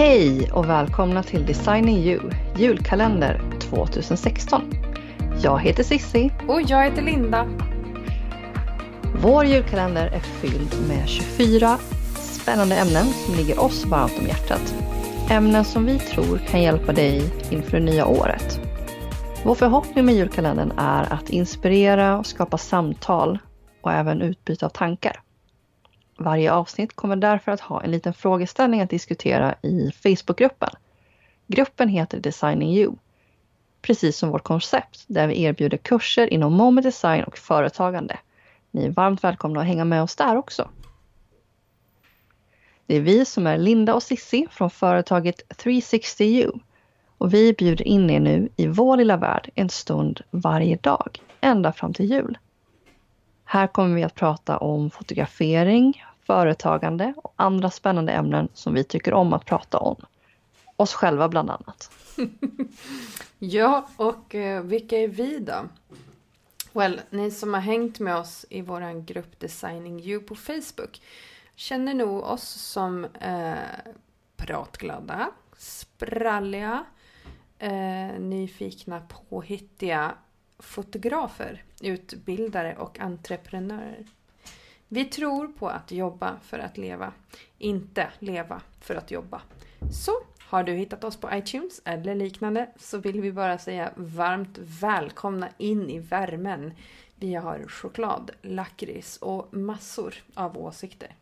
Hej och välkomna till Designing You julkalender 2016. Jag heter Sissi. Och jag heter Linda. Vår julkalender är fylld med 24 spännande ämnen som ligger oss varmt om hjärtat. Ämnen som vi tror kan hjälpa dig inför det nya året. Vår förhoppning med julkalendern är att inspirera och skapa samtal och även utbyte av tankar. Varje avsnitt kommer därför att ha en liten frågeställning att diskutera i Facebookgruppen. Gruppen heter Designing You. Precis som vårt koncept där vi erbjuder kurser inom moment design och företagande. Ni är varmt välkomna att hänga med oss där också. Det är vi som är Linda och Sissi från företaget 360U och vi bjuder in er nu i vår lilla värld en stund varje dag, ända fram till jul. Här kommer vi att prata om fotografering, företagande och andra spännande ämnen som vi tycker om att prata om. Oss själva bland annat. ja, och eh, vilka är vi då? Well, ni som har hängt med oss i vår grupp Designing You på Facebook känner nog oss som eh, pratglada, spralliga, eh, nyfikna, påhittiga fotografer, utbildare och entreprenörer. Vi tror på att jobba för att leva, inte leva för att jobba. Så har du hittat oss på iTunes eller liknande så vill vi bara säga varmt välkomna in i värmen. Vi har choklad, lakrits och massor av åsikter.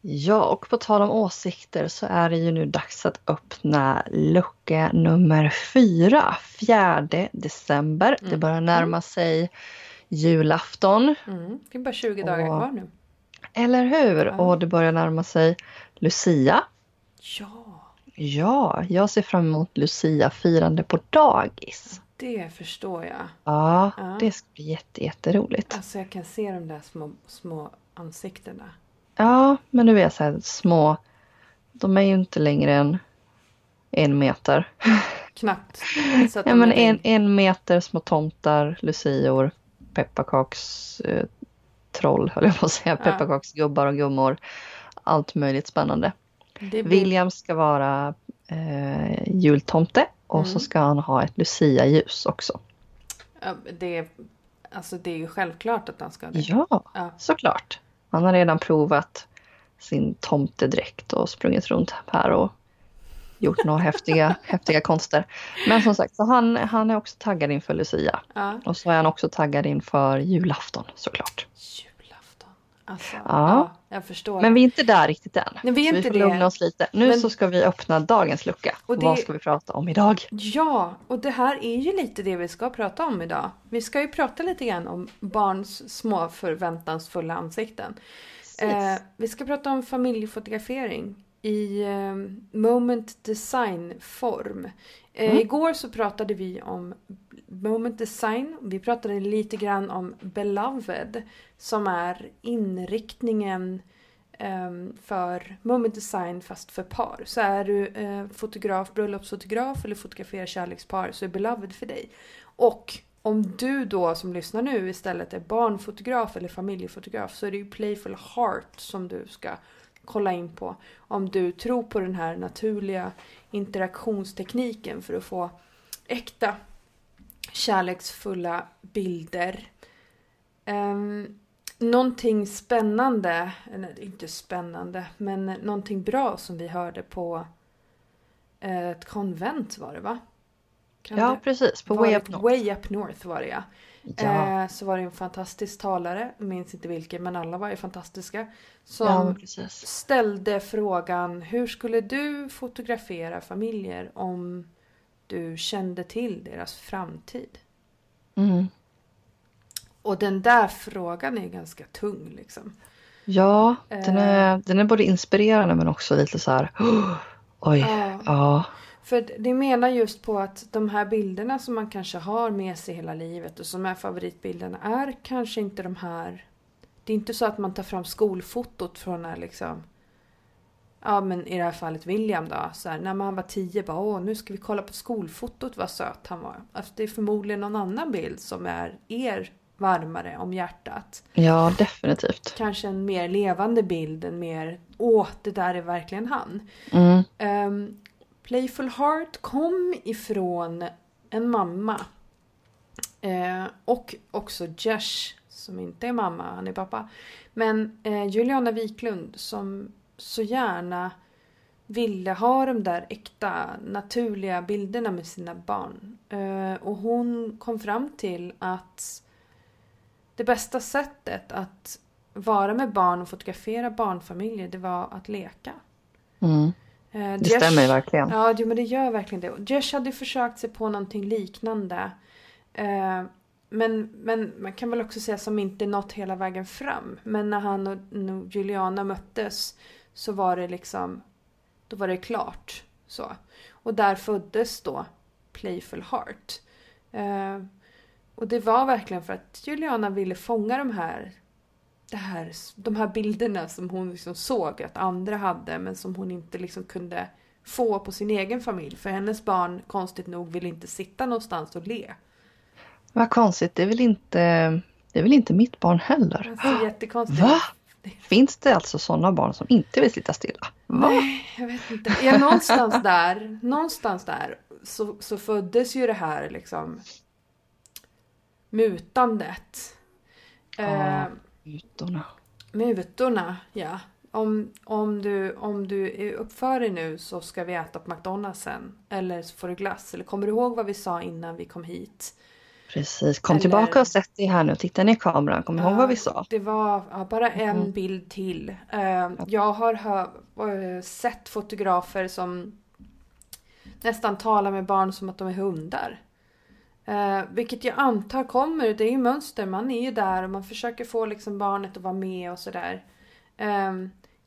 Ja, och på tal om åsikter så är det ju nu dags att öppna lucka nummer fyra, 4 december. Mm. Det börjar närma sig julafton. Mm. Det är bara 20 och, dagar kvar nu. Eller hur? Ja. Och det börjar närma sig Lucia. Ja. Ja, jag ser fram emot Lucia-firande på dagis. Det förstår jag. Ja, ja. det ska bli jätte, jätteroligt. Alltså jag kan se de där små, små ansiktena. Ja, men du vet så här små. De är ju inte längre än en meter. Knappt. Ja, men en, en meter små tomtar, lucior, pepparkakstroll, eh, höll jag på att säga. Ja. Pepparkaksgubbar och gummor. Allt möjligt spännande. Blir... William ska vara eh, jultomte och mm. så ska han ha ett Lucia-ljus också. Ja, det, är, alltså det är ju självklart att han ska ha det. Ja, ja, såklart. Han har redan provat sin tomtedräkt och sprungit runt här och gjort några häftiga, häftiga konster. Men som sagt, så han, han är också taggad inför Lucia. Ja. Och så är han också taggad inför julafton såklart. Julafton. Alltså, ja. ja. jag förstår. Men vi är inte där riktigt än. Nej, vi är så inte vi får det. lugna oss lite. Nu Men... så ska vi öppna dagens lucka. Och det... Vad ska vi prata om idag? Ja, och det här är ju lite det vi ska prata om idag. Vi ska ju prata lite grann om barns små förväntansfulla ansikten. Eh, vi ska prata om familjefotografering i eh, moment design form. Eh, mm. Igår så pratade vi om moment design. Vi pratade lite grann om beloved som är inriktningen eh, för moment design fast för par. Så är du eh, fotograf, bröllopsfotograf eller fotograferar kärlekspar så är beloved för dig. Och om du då som lyssnar nu istället är barnfotograf eller familjefotograf så är det ju Playful Heart som du ska kolla in på om du tror på den här naturliga interaktionstekniken för att få äkta kärleksfulla bilder. Um, någonting spännande, eller inte spännande, men någonting bra som vi hörde på ett konvent var det va? Kan ja, precis. På Way Up North. Way Up North var det ja. Ja. Eh, så var det en fantastisk talare, minns inte vilken, men alla var ju fantastiska. Som ja, ställde frågan, hur skulle du fotografera familjer om du kände till deras framtid? Mm. Och den där frågan är ganska tung liksom. Ja, den är, eh. den är både inspirerande men också lite så här, oh, oj, ja. ja. För det menar just på att de här bilderna som man kanske har med sig hela livet och som är favoritbilderna är kanske inte de här... Det är inte så att man tar fram skolfotot från när liksom... Ja men i det här fallet William då. Så här, när man var tio bara åh nu ska vi kolla på skolfotot vad söt han var. Alltså det är förmodligen någon annan bild som är er varmare om hjärtat. Ja, definitivt. Kanske en mer levande bild, en mer åh, det där är verkligen han. Mm. Playful Heart kom ifrån en mamma. Eh, och också Josh, som inte är mamma, han är pappa. Men eh, Juliana Wiklund som så gärna ville ha de där äkta, naturliga bilderna med sina barn. Eh, och hon kom fram till att det bästa sättet att vara med barn och fotografera barnfamiljer, det var att leka. Mm. Eh, Det stämmer verkligen. Ja, jo, men det gör verkligen det. Josh hade försökt sig på någonting liknande. Eh, men, men man kan väl också säga som inte nått hela vägen fram. Men när han och och Juliana möttes så var det liksom, då var det klart. Så. Och där föddes då Playful Heart. Eh, och det var verkligen för att Juliana ville fånga de här, det här, de här bilderna som hon liksom såg att andra hade men som hon inte liksom kunde få på sin egen familj. För hennes barn, konstigt nog, vill inte sitta någonstans och le. Vad konstigt, det är väl inte, det är väl inte mitt barn heller? Alltså jättekonstigt. Va? Finns det alltså sådana barn som inte vill sitta stilla? Va? Nej, jag vet inte. Ja, någonstans där, någonstans där så, så föddes ju det här liksom mutandet. Ja. Eh, Ytorna. mutorna, ja. Om, om, du, om du är uppför dig nu så ska vi äta på McDonalds sen. Eller så får du glass. Eller kommer du ihåg vad vi sa innan vi kom hit? Precis, kom Eller- tillbaka och sätt dig här nu. Titta ner i kameran. Kom ihåg Ja, vad vi sa. Det var ja, bara en Mm. bild till. Eh, jag har eh, sett fotografer som nästan talar med barn som att de är hundar. Eh, vilket jag antar kommer, det är ju mönster, man är ju där och man försöker få liksom barnet att vara med och sådär. Eh,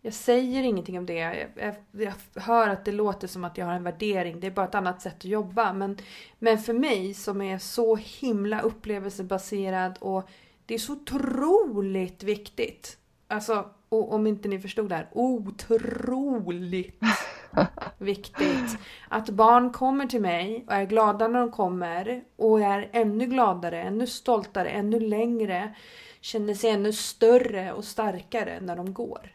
jag säger ingenting om det. Jag, jag, jag hör att det låter som att jag har en värdering. Det är bara ett annat sätt att jobba. Men, men för mig som är så himla upplevelsebaserad och det är så otroligt viktigt. Alltså, och om inte ni förstod det här. Otroligt viktigt. Att barn kommer till mig och är glada när de kommer och är ännu gladare, ännu stoltare, ännu längre. Känner sig ännu större och starkare när de går.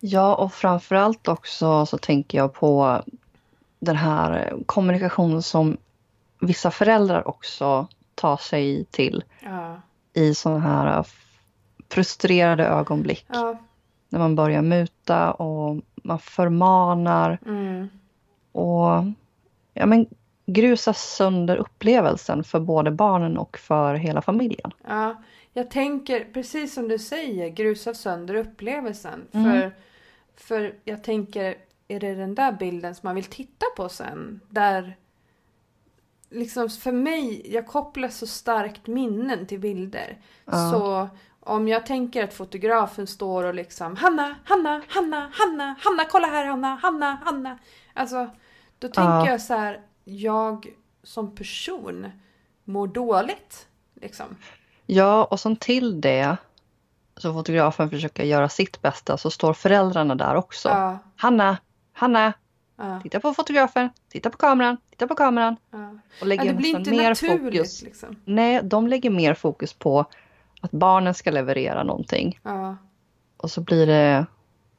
Ja, och framförallt också så tänker jag på den här kommunikationen som vissa föräldrar också tar sig till Ja. i sådana här frustrerade ögonblick. Ja. När man börjar muta och man förmanar Mm. och ja, men grusar sönder upplevelsen för både barnen och för hela familjen. Ja, jag tänker precis som du säger, grusa sönder upplevelsen. Mm. För, för jag tänker, är det den där bilden som man vill titta på sen? Där, liksom för mig, jag kopplar så starkt minnen till bilder. Ja. Så om jag tänker att fotografen står och liksom Hanna, Hanna, Hanna, Hanna, Hanna, kolla här Hanna, Hanna, Hanna. Alltså, då tänker Ja. jag så här, jag som person mår dåligt. Liksom. Ja, och som till det så fotografen försöker göra sitt bästa så står föräldrarna där också. Ja, Hanna, Hanna, ja, titta på fotografen, titta på kameran, titta på kameran. ja. Och ja lägger det blir nästan inte mer naturligt fokus. liksom. Nej, de lägger mer fokus på att barnen ska leverera någonting. Ja, Och så blir det,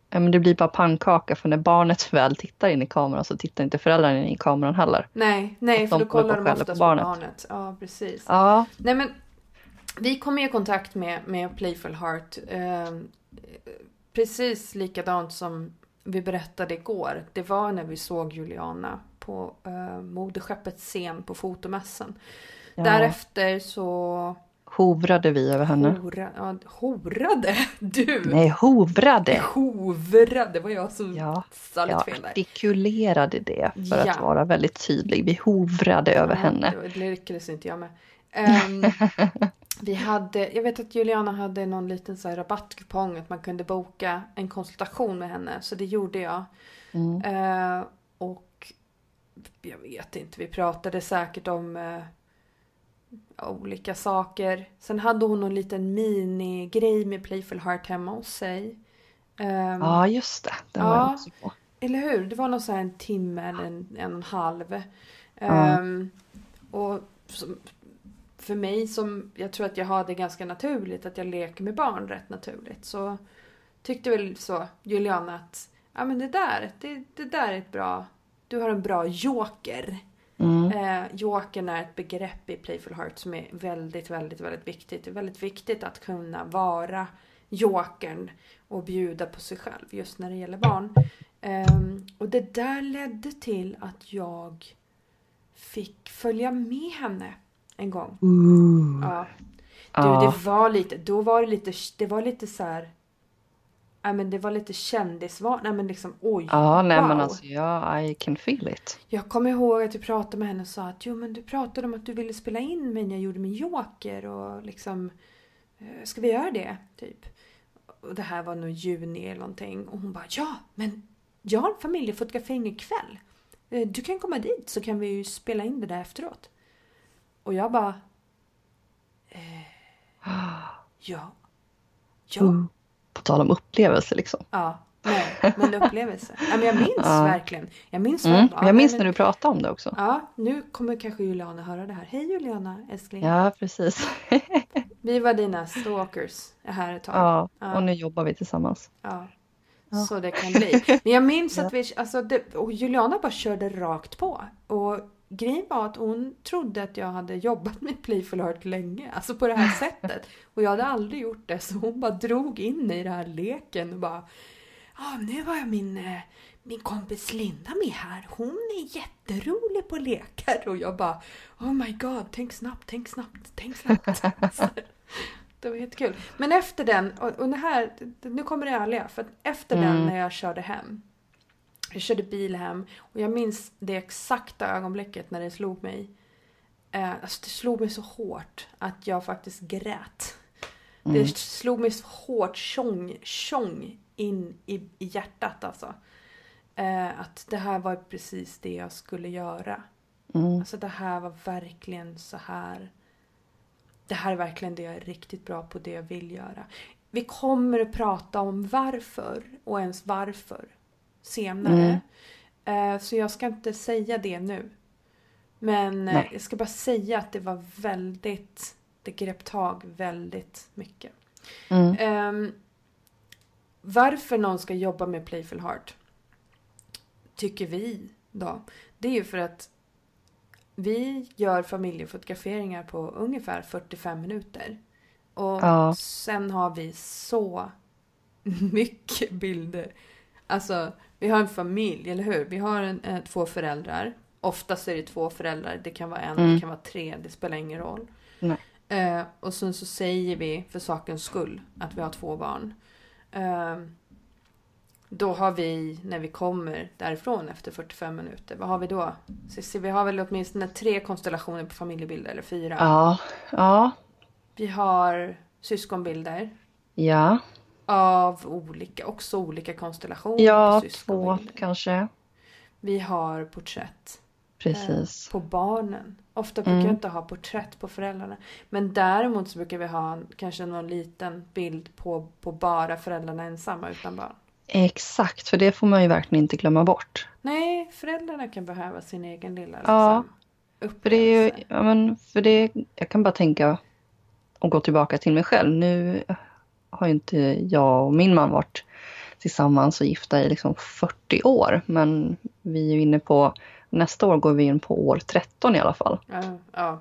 ja, men det blir bara pannkaka för när barnet väl tittar in i kameran så tittar inte föräldrarna in i kameran heller. nej, nej, Att för då kollar på de oftast på på barnet. barnet. Ja, precis. Ja, Nej men vi kom i kontakt med, med Playful Heart eh, precis likadant som vi berättade igår. Det var när vi såg Juliana på eh, modeskeppets scen på fotomässan. ja. Därefter så hovrade vi över henne. hora, ja, horade du. Nej, hovrade. Hovrade, det var jag som Ja, sa lite Jag fel där. artikulerade det för Ja. att vara väldigt tydlig. Vi hovrade över Ja, henne. Det, lyckades inte jag med. Ehm, vi hade, jag vet att Juliana hade någon liten så här rabattkupong att man kunde boka en konsultation med henne. Så det gjorde jag. Mm. Eh, och jag vet inte, vi pratade säkert om eh, olika saker. Sen hade hon någon liten minigrej med Playful Heart hemma hos sig. Ehm, Ja, just det. Den var Ja. jag också på. eller hur? Det var nog så här en timme eller en, en och en halv. Ja. Ehm, och som, för mig som, jag tror att jag har det ganska naturligt, att jag leker med barn rätt naturligt. Så tyckte väl så Juliana att, ja men det där, det, det där är ett bra, du har en bra joker. Mm. Eh, jokern är ett begrepp i Playful Heart som är väldigt, väldigt, väldigt viktigt. Det är väldigt viktigt att kunna vara jokern och bjuda på sig själv just när det gäller barn. Ehm, och det där ledde till att jag fick följa med henne en gång. Ooh. Ja. Du, Ja. det var lite, då var det lite, det var lite så här. Ja men det var lite kändisvan, nej men liksom oj. Ja, nej men wow. alltså ja, I can feel it. Jag kommer ihåg att jag pratade med henne och sa att jo men du pratade om att du ville spela in mig när jag gjorde min joker och liksom eh, ska vi göra det? Typ. Och det här var nog juni eller någonting och hon bara ja men jag har en familjefotografering ikväll. Eh, Du kan komma dit så kan vi ju spela in det där efteråt. Och jag bara eh, ja. Ja. Mm. På tal om upplevelse liksom. Ja. Nej, men upplevelse. Ja, men jag minns Ja. verkligen. Jag minns Mm. ja, Jag minns men- när du pratade om det också. Ja, nu kommer kanske Juliana höra det här. Hej Juliana, älskling. Ja, precis. Vi var dina stalkers här ett tag. Ja, Ja. och nu jobbar vi tillsammans. Ja. Ja. Så det kan bli. Men jag minns att vi, alltså det, och Juliana bara körde rakt på. Och grejen var att hon trodde att jag hade jobbat med Playful Heart länge. Alltså på det här sättet. Och jag hade aldrig gjort det. Så hon bara drog in i den här leken och bara Ja, nu har jag min, eh, min kompis Linda med här. Hon är jätterolig på lekar. Och jag bara Oh my god, tänk snabbt, tänk snabbt, tänk snabbt. Det var jättekul. Men efter den, och, och här, nu kommer det ärliga. För efter den Mm. när jag körde hem. Jag körde bil hem och jag minns det exakta ögonblicket när det slog mig. Eh, alltså det slog mig så hårt att jag faktiskt grät. Mm. Det slog mig så hårt, tjong, tjong in i, i hjärtat alltså. Eh, att det här var precis det jag skulle göra. Mm. Alltså det här var verkligen så här. Det här är verkligen det jag är riktigt bra på, det jag vill göra. Vi kommer att prata om varför och ens varför senare. Eh, Så jag ska inte säga det nu. Men eh, jag ska bara säga att det var väldigt, det grep tag väldigt mycket. Mm. Ehm, varför någon ska jobba med Playful Heart tycker vi då, det är ju för att vi gör familjefotograferingar på ungefär 45 minuter. Och Ja. sen har vi så mycket bilder. Alltså, vi har en familj, eller hur? Vi har en, eh, två föräldrar. Oftast är det två föräldrar. Det kan vara en, Mm. det kan vara tre. Det spelar ingen roll. Eh, och sen så säger vi för sakens skull att vi har två barn. Eh, då har vi, när vi kommer därifrån efter 45 minuter, vad har vi då? Cissi, vi har väl åtminstone tre konstellationer på familjebilder, eller fyra. Ja, ja, Vi har syskonbilder ja, av olika, också olika konstellationer ja, på två kanske. Vi har porträtt Precis. på barnen. Ofta brukar Mm. jag inte ha porträtt på föräldrarna. Men däremot så brukar vi ha kanske någon liten bild på, på bara föräldrarna ensamma utan barn. Exakt, för det får man ju verkligen inte glömma bort. Nej, föräldrarna kan behöva sin egen lilla Ja, liksom, För det är ju, ja men för det, jag kan bara tänka och gå tillbaka till mig själv. Nu har ju inte jag och min man varit tillsammans och gifta i liksom 40 år. Men vi är ju inne på, nästa år går vi in på år 13 i alla fall. Ja, ja.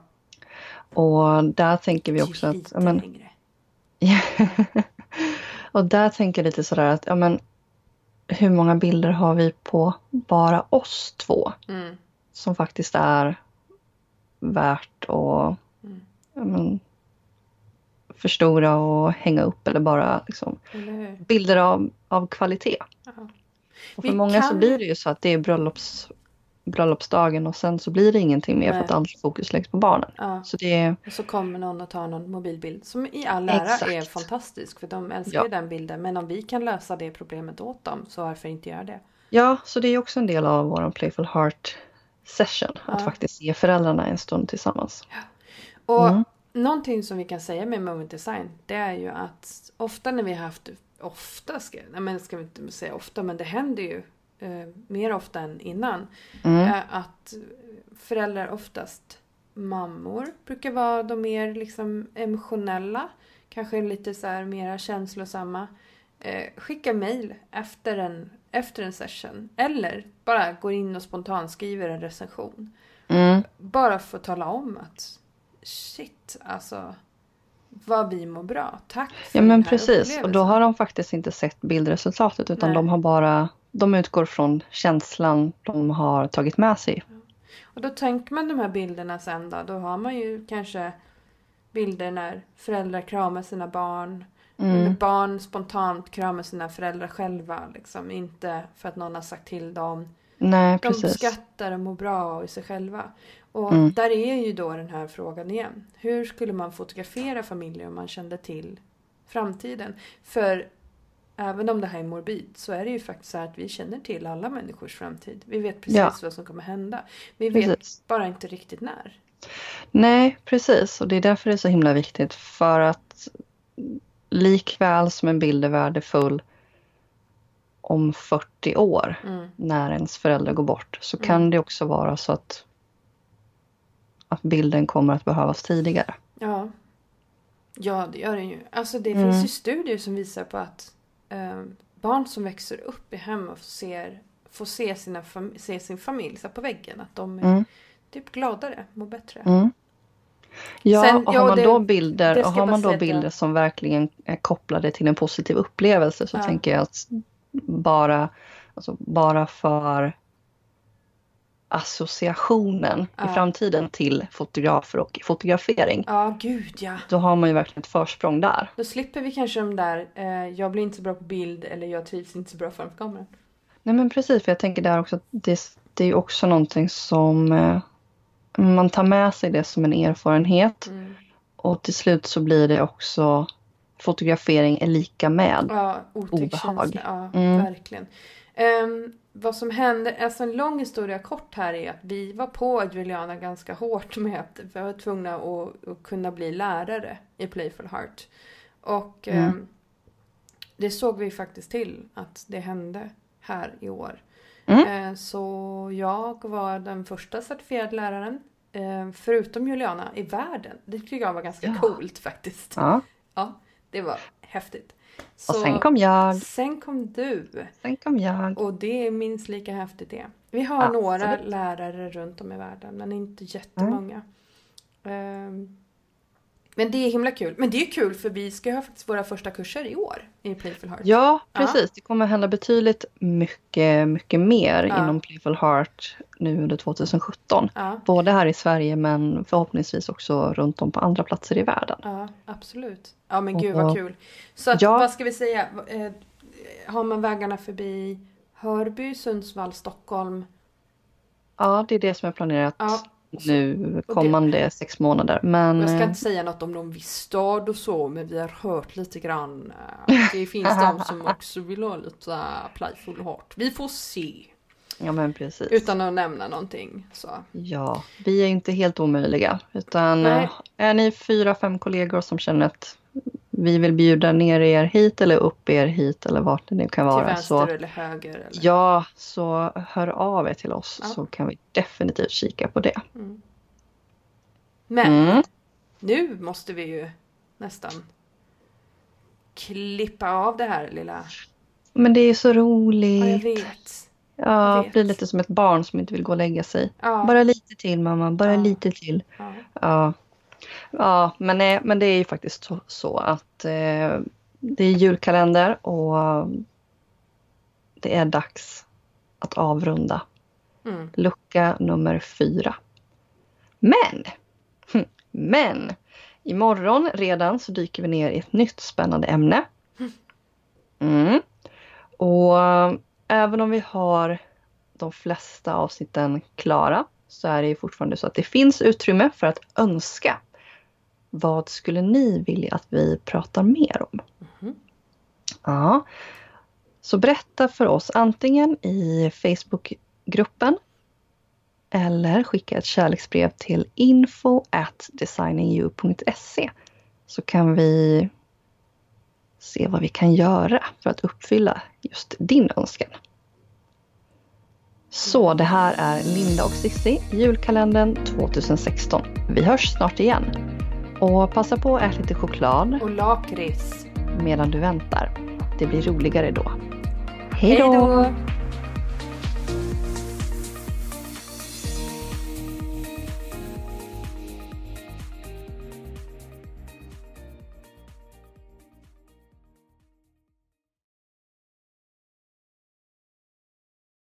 Och där tänker vi också att, ja men, längre. och där tänker jag lite sådär att, ja men, hur många bilder har vi på bara oss två? Mm, Som faktiskt är värt att mm. men, förstora och hänga upp eller bara liksom, Eller bilder av, av kvalitet. Ja. Och Vi för många så kan- blir det ju så att det är bröllops, bröllopsdagen och sen så blir det ingenting mer för Nej. att allt fokus läggs på barnen. Ja. Så det är, Och så kommer någon och tar någon mobilbild som i all ära är Exakt. fantastisk för de älskar Ja. ju den bilden. Men om vi kan lösa det problemet åt dem så varför inte göra det? ja, så det är också en del av vår Playful Heart session. Att Ja. faktiskt ge föräldrarna en stund tillsammans. Och Mm. Någonting som vi kan säga med moment design det är ju att ofta när vi har haft, ofta ska, nej men ska vi inte säga ofta men det händer ju eh, mer ofta än innan. Mm. Eh, att föräldrar oftast mammor brukar vara de mer liksom emotionella. Kanske lite så här mera känslosamma. Eh, skicka mail efter en, efter en session. Eller bara går in och spontanskriver en recension. Mm. Bara för att tala om att shit, alltså vad vi mår bra. Tack för Ja men den här precis och då har de faktiskt inte sett bildresultatet utan Nej. de har bara de utgår från känslan de har tagit med sig. Och då tänker man de här bilderna sen då. Då har man ju kanske bilder när föräldrar kramar sina barn. Mm. barn spontant kramar sina föräldrar själva. Liksom. Inte för att någon har sagt till dem. Nej De precis. skrattar och mår bra i sig själva. Och Mm. där är ju då den här frågan igen. Hur skulle man fotografera familjer om man kände till framtiden? För även om det här är morbid så är det ju faktiskt så att vi känner till alla människors framtid. Vi vet precis Ja. vad som kommer hända. Vi vet Precis. bara inte riktigt när. Nej precis och det är därför det är så himla viktigt för att likväl som en bild är värdefull om 40 år Mm. när ens förälder går bort så Mm. kan det också vara så att, att bilden kommer att behövas tidigare. Ja. Ja, det gör den ju. Alltså det Mm. finns ju studier som visar på att eh, barn som växer upp i hem och ser, får se, sina se sin familj så på väggen, att de är Mm. typ gladare, mår bättre. Mm. Ja, Sen- och har man det- då bilder, och har man då bilder som verkligen är kopplade till en positiv upplevelse så Ja. tänker jag att bara, alltså bara för associationen Ja. i framtiden till fotografer och fotografering, Ja, gud ja. då har man ju verkligen ett försprång där. Då slipper vi kanske de där, eh, jag blir inte så bra på bild eller jag trivs inte så bra framför kameran. Nej men precis, för jag tänker där också att det, det är ju också någonting som eh, man tar med sig det som en erfarenhet Mm. och till slut så blir det också fotografering är lika med. Ja, Obehag. känsla. Ja, Mm. verkligen. Ehm, vad som hände, alltså en lång historia kort här är att vi var på Juliana ganska hårt med att vi var tvungna att, att kunna bli lärare i Playful Heart. Och Mm. ehm, det såg vi faktiskt till att det hände här i år. Mm. Eh, så jag var den första certifierade läraren, förutom Juliana, i världen. Det tycker jag var ganska Ja. coolt faktiskt. Ja. Ja, det var häftigt. Och Så- sen kom jag, Sen kom du. sen kom jag. Och det är minst lika häftigt det. Vi har Absolut. några lärare runt om i världen men inte jättemånga. Ehm, men det är himla kul. Men det är kul för vi ska ha faktiskt våra första kurser i år i Playful Heart. Ja, Ja. precis. Det kommer hända betydligt mycket, mycket mer Ja. inom Playful Heart nu under 2017. Ja, Både här i Sverige men förhoppningsvis också runt om på andra platser i världen. ja, absolut. Ja men gud vad kul. Så att, Ja. vad ska vi säga? Eh, har man vägarna förbi Hörby, Sundsvall, Stockholm? Ja, det är det som är planerat Ja, nu kommande sex månader. Men Jag ska eh, inte säga något om någon viss stad och så, men vi har hört lite grann. eh, Det finns de som också vill ha lite eh, playful heart. Vi får se. ja, men precis. Utan att nämna någonting. Så. Ja, vi är inte helt omöjliga. Utan Nej. är ni fyra, fem kollegor som känner att vi vill bjuda ner er hit eller upp er hit eller vart det nu kan Till vara. vänster Så, eller höger. Eller? ja, så hör av er till oss Ja. så kan vi definitivt kika på det. Mm. Men Mm. nu måste vi ju nästan klippa av det här lilla... Men det är så Ja, jag roligt. vet. Ja, vet. blir lite som ett barn som inte vill gå och lägga sig. Ja, Bara lite till mamma, bara Ja. lite till. ja. Ja, men, nej, men det är ju faktiskt så, så att eh, det är julkalender och det är dags att avrunda Mm. lucka nummer fyra. Men, hm, men imorgon redan så dyker vi ner i ett nytt spännande ämne. Mm. Och eh, även om vi har de flesta avsnitten klara så är det ju fortfarande så att det finns utrymme för att önska. Vad skulle ni vilja att vi pratar mer om? Mhm. Ja. Så berätta för oss antingen i Facebookgruppen eller skicka ett kärleksbrev till info at designingyou.se så kan vi se vad vi kan göra för att uppfylla just din önskan. Så det här är Linda och Sissi, julkalendern 2016. Vi hörs snart igen. Och passa på att äta lite choklad. Och lakrits. Medan du väntar. Det blir roligare då. Hej då!